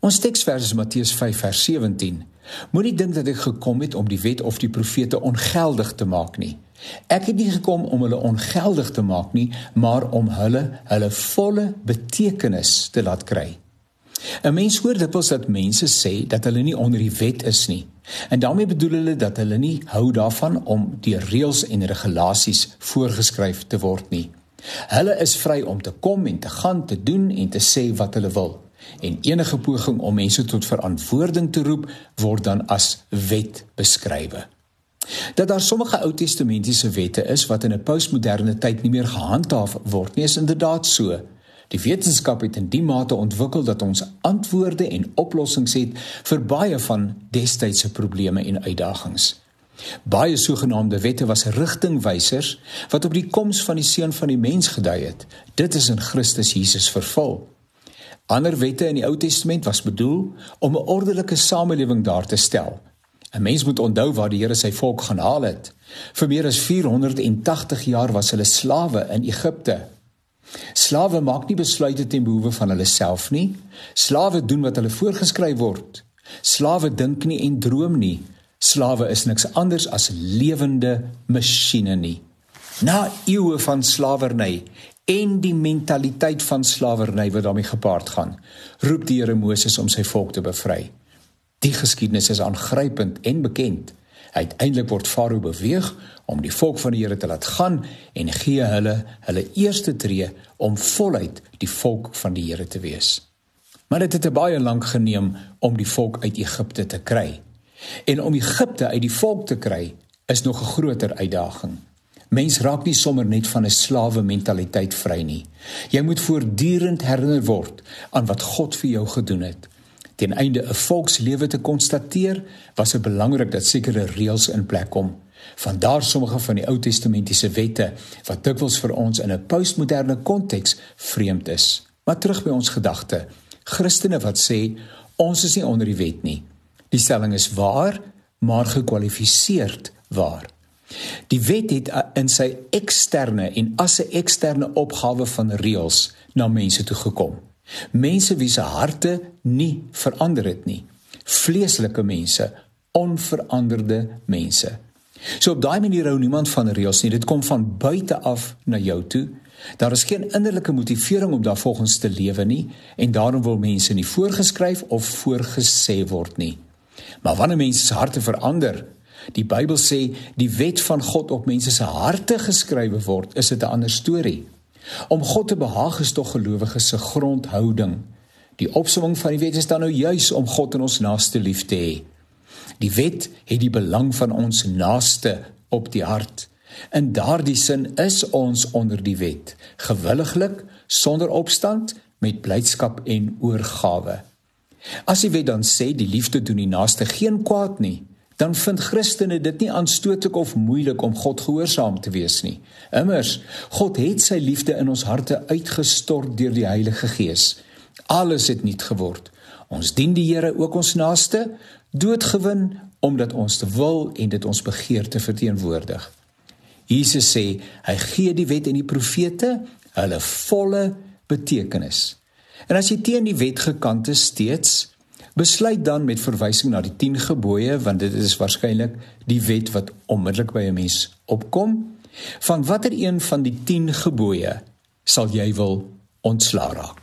Ons teksvers is Matteus 5 vers 17. Moenie dink dat ek gekom het om die wet of die profete ongeldig te maak nie. Ek het nie gekom om hulle ongeldig te maak nie, maar om hulle hulle volle betekenis te laat kry. 'n Mens hoor dikwels dat mense sê dat hulle nie onder die wet is nie. En daarmee bedoel hulle dat hulle nie hou daarvan om die reëls en regulasies voorgeskryf te word nie. Hulle is vry om te kom en te gaan, te doen en te sê wat hulle wil. En enige poging om mense tot verantwoording te roep word dan as wet beskrywe. Dat daar sommige Ou Testamentiese wette is wat in 'n postmoderne tyd nie meer gehandhaaf word nie, is inderdaad so. Die wetenskap het in die mate ontwikkel dat ons antwoorde en oplossings het vir baie van destydse probleme en uitdagings. Baie sogenaamde wette was rigtingwysers wat op die koms van die seun van die mens gedui het. Dit is in Christus Jesus vervul. Ander wette in die Ou Testament was bedoel om 'n ordelike samelewing daar te stel. 'n Mens moet onthou waar die Here sy volk gaan haal het. Vir meer as 480 jaar was hulle slawe in Egipte. Slawe maak nie besluite ten behoewe van hulle self nie. Slawe doen wat hulle voorgeskryf word. Slawe dink nie en droom nie. Slawe is niks anders as lewende masjiene nie. Na eeue van slawerny en die mentaliteit van slawerny wat daarmee gepaard gaan, roep die Here Moses om sy volk te bevry. Die geskiedenis is aangrypend en bekend. Uiteindelik word Farao beweeg om die volk van die Here te laat gaan en gee hulle hulle eerste tree om voluit die volk van die Here te wees. Maar dit het, het baie lank geneem om die volk uit Egipte te kry. En om Egipte uit die volk te kry is nog 'n groter uitdaging. Mens raak nie sommer net van 'n slawe mentaliteit vry nie. Jy moet voortdurend herinner word aan wat God vir jou gedoen het. Ten einde 'n volkslewe te konstateer, was dit belangrik dat sekere reëls in plek kom. Vandaar sommige van die Ou Testamentiese wette wat dikwels vir ons in 'n postmoderne konteks vreemd is. Maar terug by ons gedagte. Christene wat sê ons is nie onder die wet nie. Die stelling is waar, maar gekwalifiseerd waar. Die wet het in sy eksterne en as 'n eksterne opgawe van reëls na mense toe gekom. Mense wie se harte nie verander het nie. Vleeslike mense, onveranderde mense. So op daai manier hou niemand van reëls nie. Dit kom van buite af na jou toe. Daar is geen innerlike motivering om daarvolgens te lewe nie en daarom wil mense nie voorgeskryf of voorgesê word nie. Maar wanneer mense se harte verander, die Bybel sê die wet van God op mense se harte geskrywe word, is dit 'n ander storie. Om God te behaag is tog gelowiges se grondhouding. Die opsomming van die wet is dan nou juis om God in ons naaste lief te hê. Die wet het die belang van ons naaste op die hart. In daardie sin is ons onder die wet, gewilliglik, sonder opstand, met blydskap en oorgawe. As die wet dan sê die liefde doen die naaste geen kwaad nie, dan vind Christene dit nie aanstootlik of moeilik om God gehoorsaam te wees nie. Immers, God het sy liefde in ons harte uitgestort deur die Heilige Gees. Alles het nuut geword. Ons dien die Here ook ons naaste doodgewin omdat ons te wil en dit ons begeerte verteenwoordig. Jesus sê hy gee die wet en die profete hulle volle betekenis. En as jy teen die wet gekant is steeds Besluit dan met verwysing na die 10 gebooie want dit is waarskynlik die wet wat onmiddellik by 'n mens opkom. Van watter een van die 10 gebooie sal jy wil ontslaa raak?